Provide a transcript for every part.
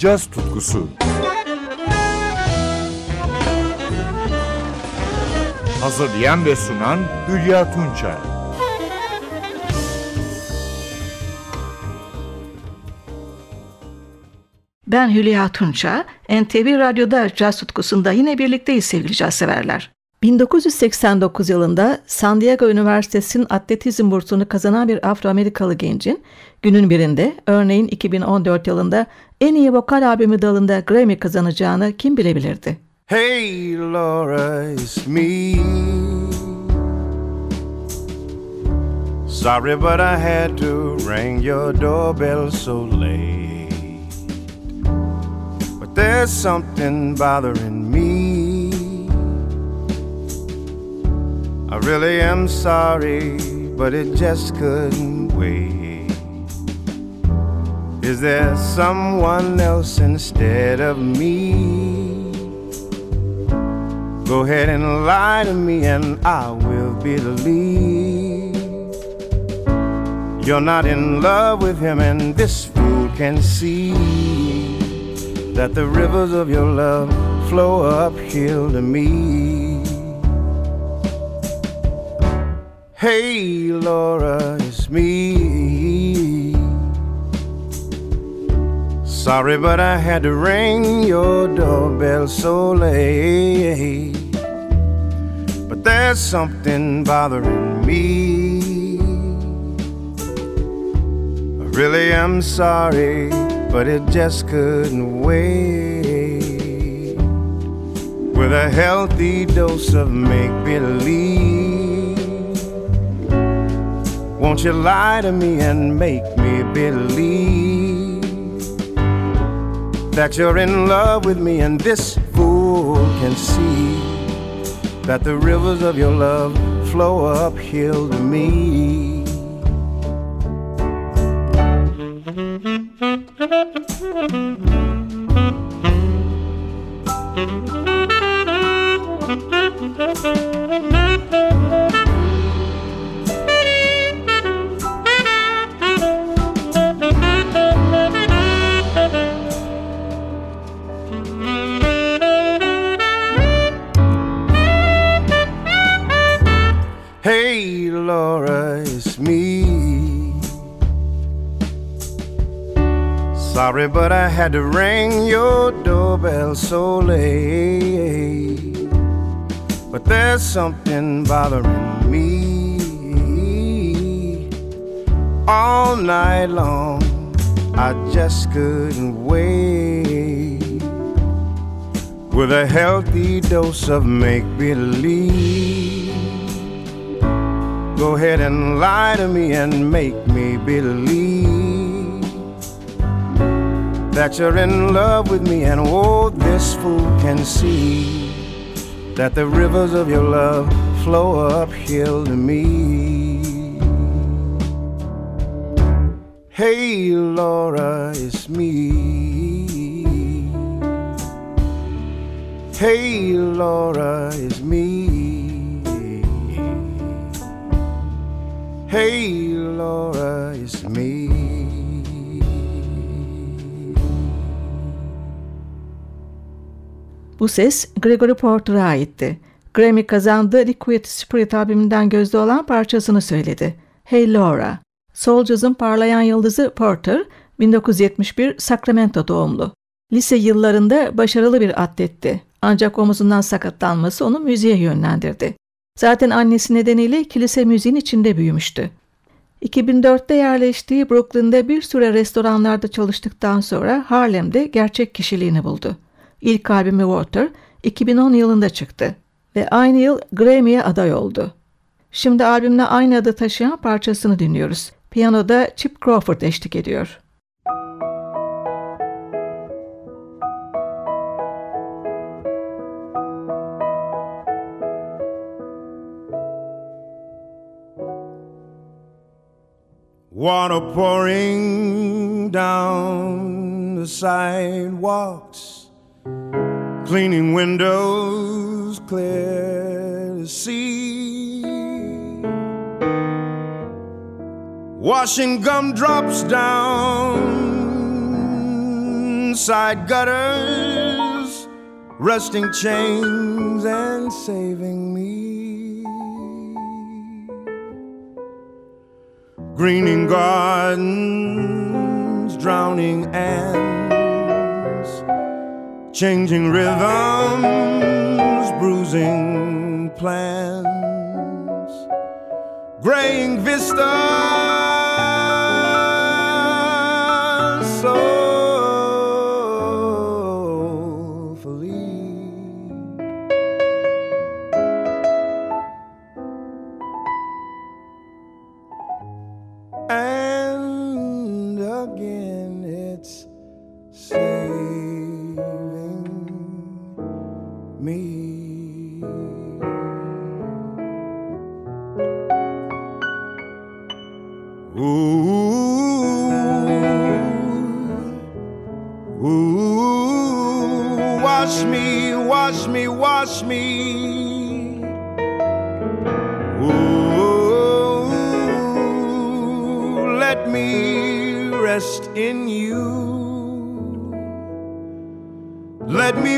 caz tutkusu. Hazırlayan ve sunan Hülya Tunçay. Ben Hülya Tunça. NTV Radyo'da caz tutkusunda yine birlikteyiz sevgili caz severler. 1989 yılında San Diego Üniversitesi'nin atletizm bursunu kazanan bir Afro-Amerikalı gencin günün birinde örneğin 2014 yılında en iyi vokal albümü dalında Grammy kazanacağını kim bilebilirdi? Hey Laura, it's me. Sorry, but I had to ring your doorbell so late. But there's something bothering me. I really am sorry, but it just couldn't wait. Is there someone else instead of me? Go ahead and lie to me, and I will believe. You're not in love with him, and this fool can see that the rivers of your love flow uphill to me. Hey, Laura, it's me. Sorry, but I had to ring your doorbell so late. But there's something bothering me. I really am sorry, but it just couldn't wait. With a healthy dose of make believe. Won't you lie to me and make me believe that you're in love with me and this fool can see that the rivers of your love flow uphill to me. Sorry, but I had to ring your doorbell so late. But there's something bothering me. All night long, I just couldn't wait. With a healthy dose of make believe. Go ahead and lie to me and make me believe that you're in love with me, and oh, this fool can see that the rivers of your love flow uphill to me. Hey, Laura, it's me. Hey, Laura, it's me. Hey Laura, it's me. Bu ses Gregory Porter'a aitti. Grammy kazandığı Liquid Spirit albümünden gözde olan parçasını söyledi. Hey Laura. Soul Jazz'ın parlayan yıldızı Porter, 1971 Sacramento doğumlu. Lise yıllarında başarılı bir atletti. Ancak omuzundan sakatlanması onu müziğe yönlendirdi. Zaten annesi nedeniyle kilise müziğin içinde büyümüştü. 2004'te yerleştiği Brooklyn'de bir süre restoranlarda çalıştıktan sonra Harlem'de gerçek kişiliğini buldu. İlk albümü Water 2010 yılında çıktı ve aynı yıl Grammy'ye aday oldu. Şimdi albümle aynı adı taşıyan parçasını dinliyoruz. Piyanoda Chip Crawford eşlik ediyor. Water pouring down the sidewalks, cleaning windows clear to see. Washing gumdrops down side gutters, rusting chains and saving me. Greening gardens, drowning ants, changing rhythms, bruising plants, graying vistas.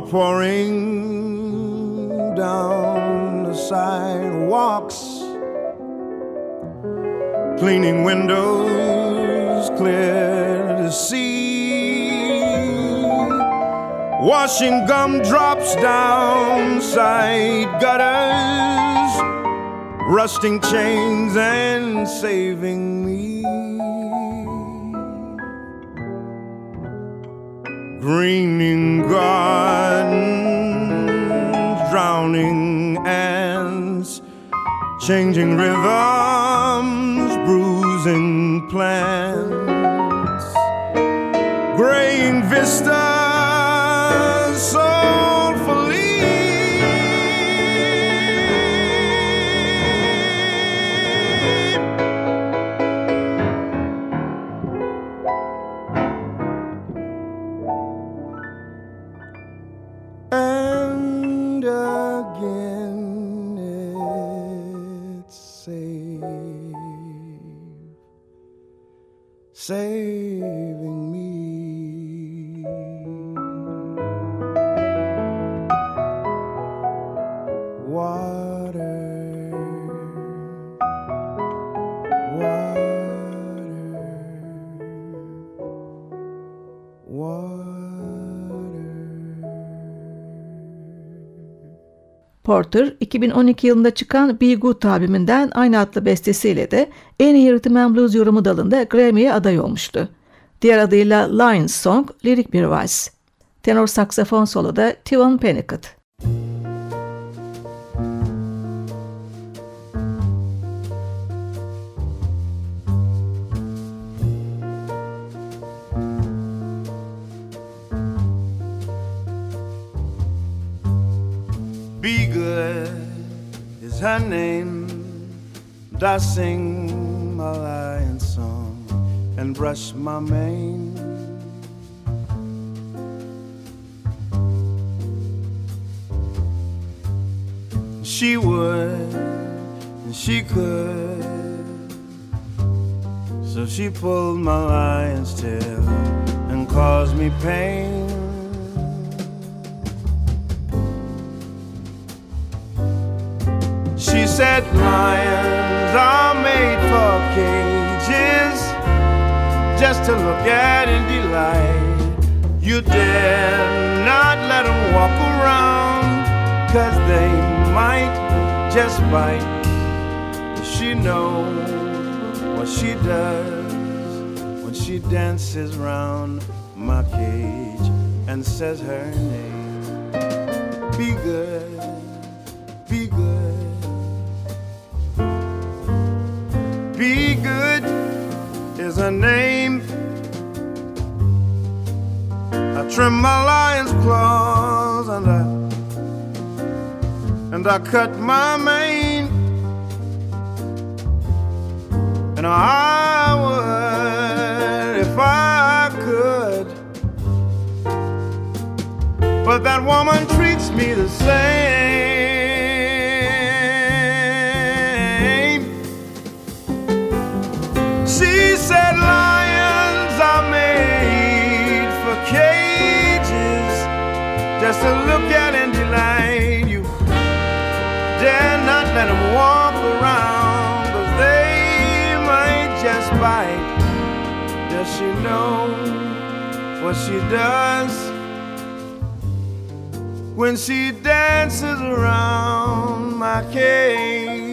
Pouring down the sidewalks, cleaning windows clear to see washing gumdrops down side gutters, rusting chains and saving Greening gardens, drowning ants, changing rhythms, bruising plants, graying vistas oh, Porter 2012 yılında çıkan Be Good albümünden aynı adlı bestesiyle de en iyi and Blues yorumu dalında Grammy'ye aday olmuştu. Diğer adıyla Lions Song, lirik bir vals. Tenor saksafon soloda Tivon Pennicott. Is her name. I sing my lion song and brush my mane. She would, and she could. So she pulled my lion's tail and caused me pain. Said lions are made for cages just to look at and delight. You dare not let them walk around, cause they might just bite. She knows what she does when she dances round my cage and says her name. Be good, be good. A name. I trim my lion's claws and I and I cut my mane. And I would if I could. But that woman treats me the same just to look at and delight you dare not let them walk around, cause they might just bite. Does she know what she does when she dances around my cage?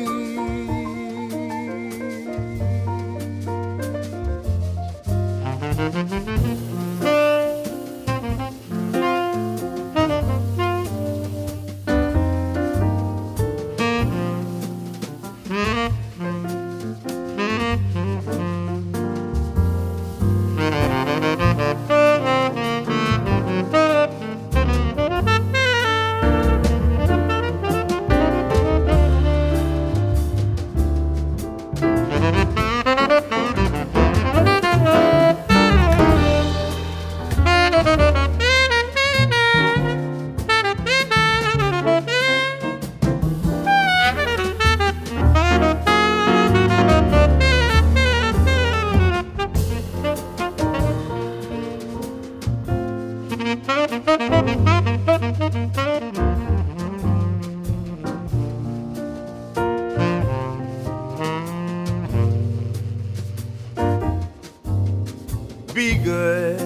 Be good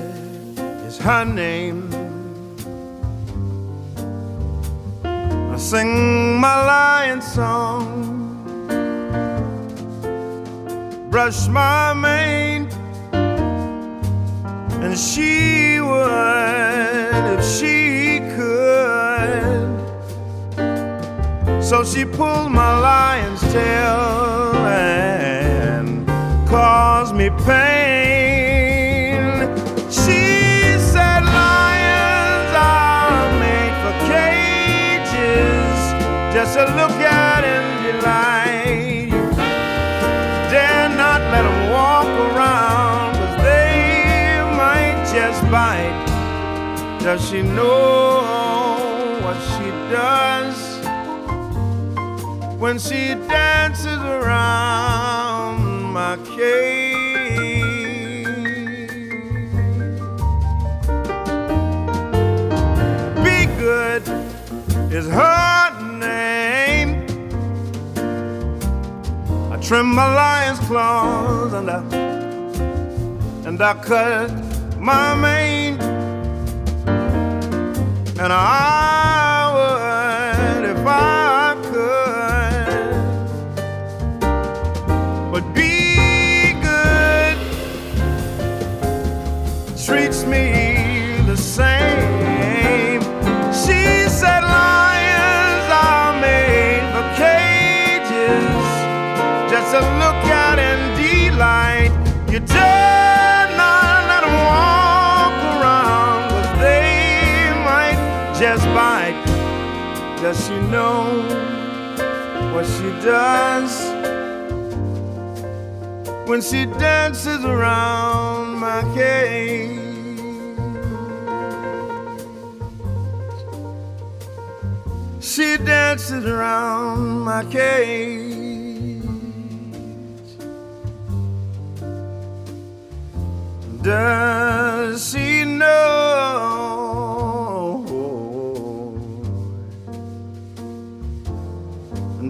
is her name. I sing my lion song, brush my mane, and she would if she could. So she pulled my lion's tail just to look at and delight. You Dare not let them walk around, cause they might just bite. Does she know what she does? when she dances around my cage. Be good is her trim my lion's claws and I and I cut my mane. And I know what she does when she dances around my cage? She dances around my cage. Does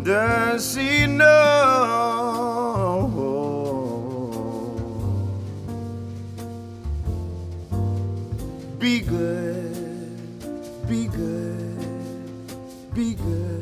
Does she know? Be good, be good, be good,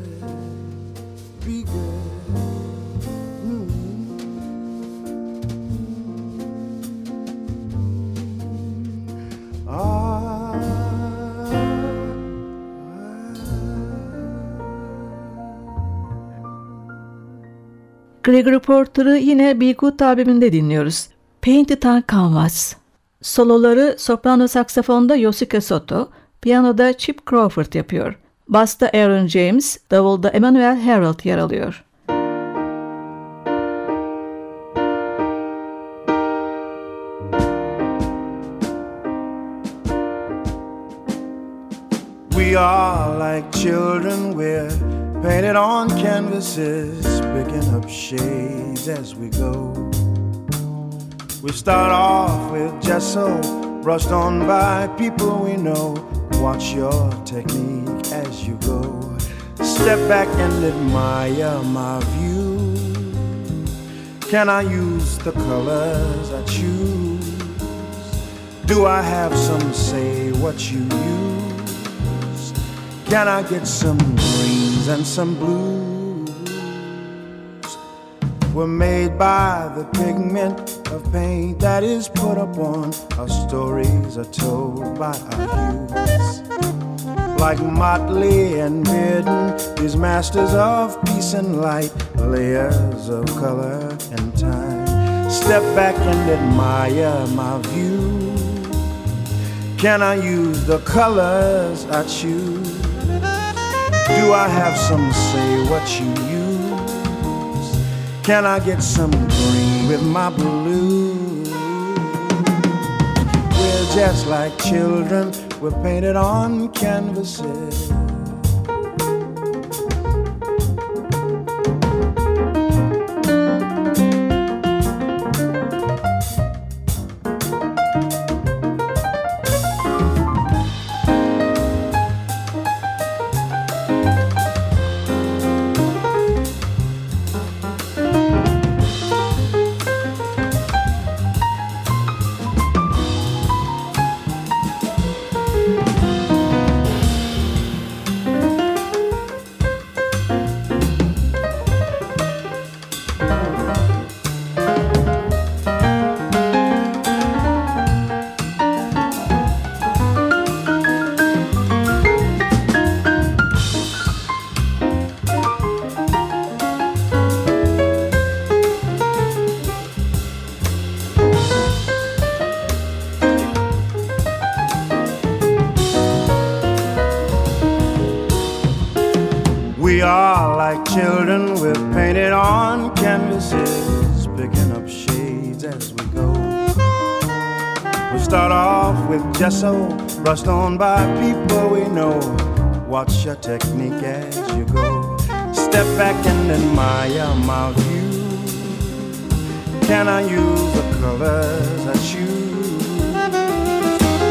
Gregory Porter'ı yine Be Good albümünde dinliyoruz. Painted on Canvas. Soloları soprano saksafonda Yosuke Soto, piyanoda Chip Crawford yapıyor. Basta Aaron James, davulda Emmanuel Harold yer alıyor. We are like children, we're painted on canvases, picking up shades as we go. We start off with gesso, brushed on by people we know. Watch your technique as you go. Step back and admire my view. Can I use the colors I choose? Do I have some say what you use? Can I get some and some blues? We're made by the pigment of paint that is put upon. Our stories are told by our hues. Like Motley and Bearden, these masters of peace and light, layers of color and time. Step back and admire my view. Can I use the colors I choose? Do I have some say what you use? Can I get some green with my blue? We're just like children, we're painted on canvases. Start off with gesso, brushed on by people we know. Watch your technique as you go. Step back and admire my view. Can I use the colors I choose?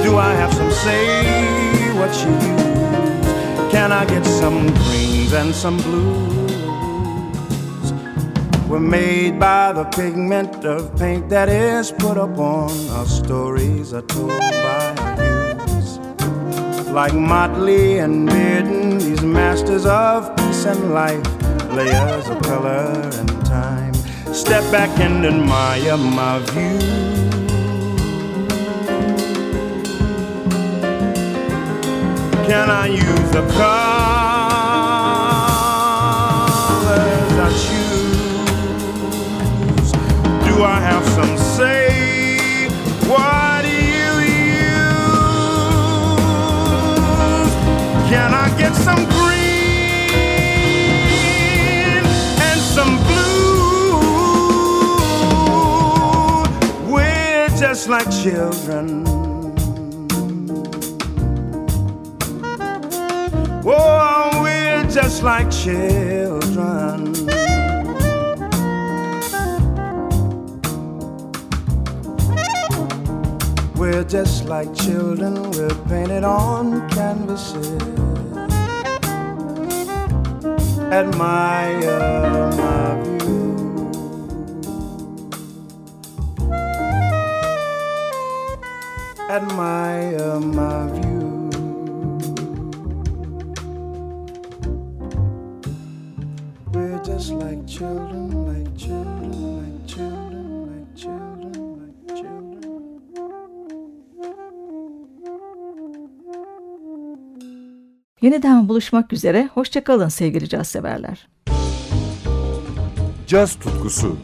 Do I have some say what you use? Can I get some greens and some blues? We're made by the pigment of paint that is put upon. Our stories are told by youths. Like Motley and Bearden, these masters of peace and life, layers of color and time. Step back and admire my view. Can I use the colors Do I have some say? What do you use? Can I get some green and some blue? We're just like children. Oh, we're just like children. We're just like children, we're painted on canvases. Admire my view. Admire my view. We're just like children, Yeniden buluşmak üzere. Hoşçakalın sevgili caz severler. Caz tutkusu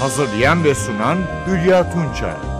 Hazırlayan ve sunan Hülya Tunçay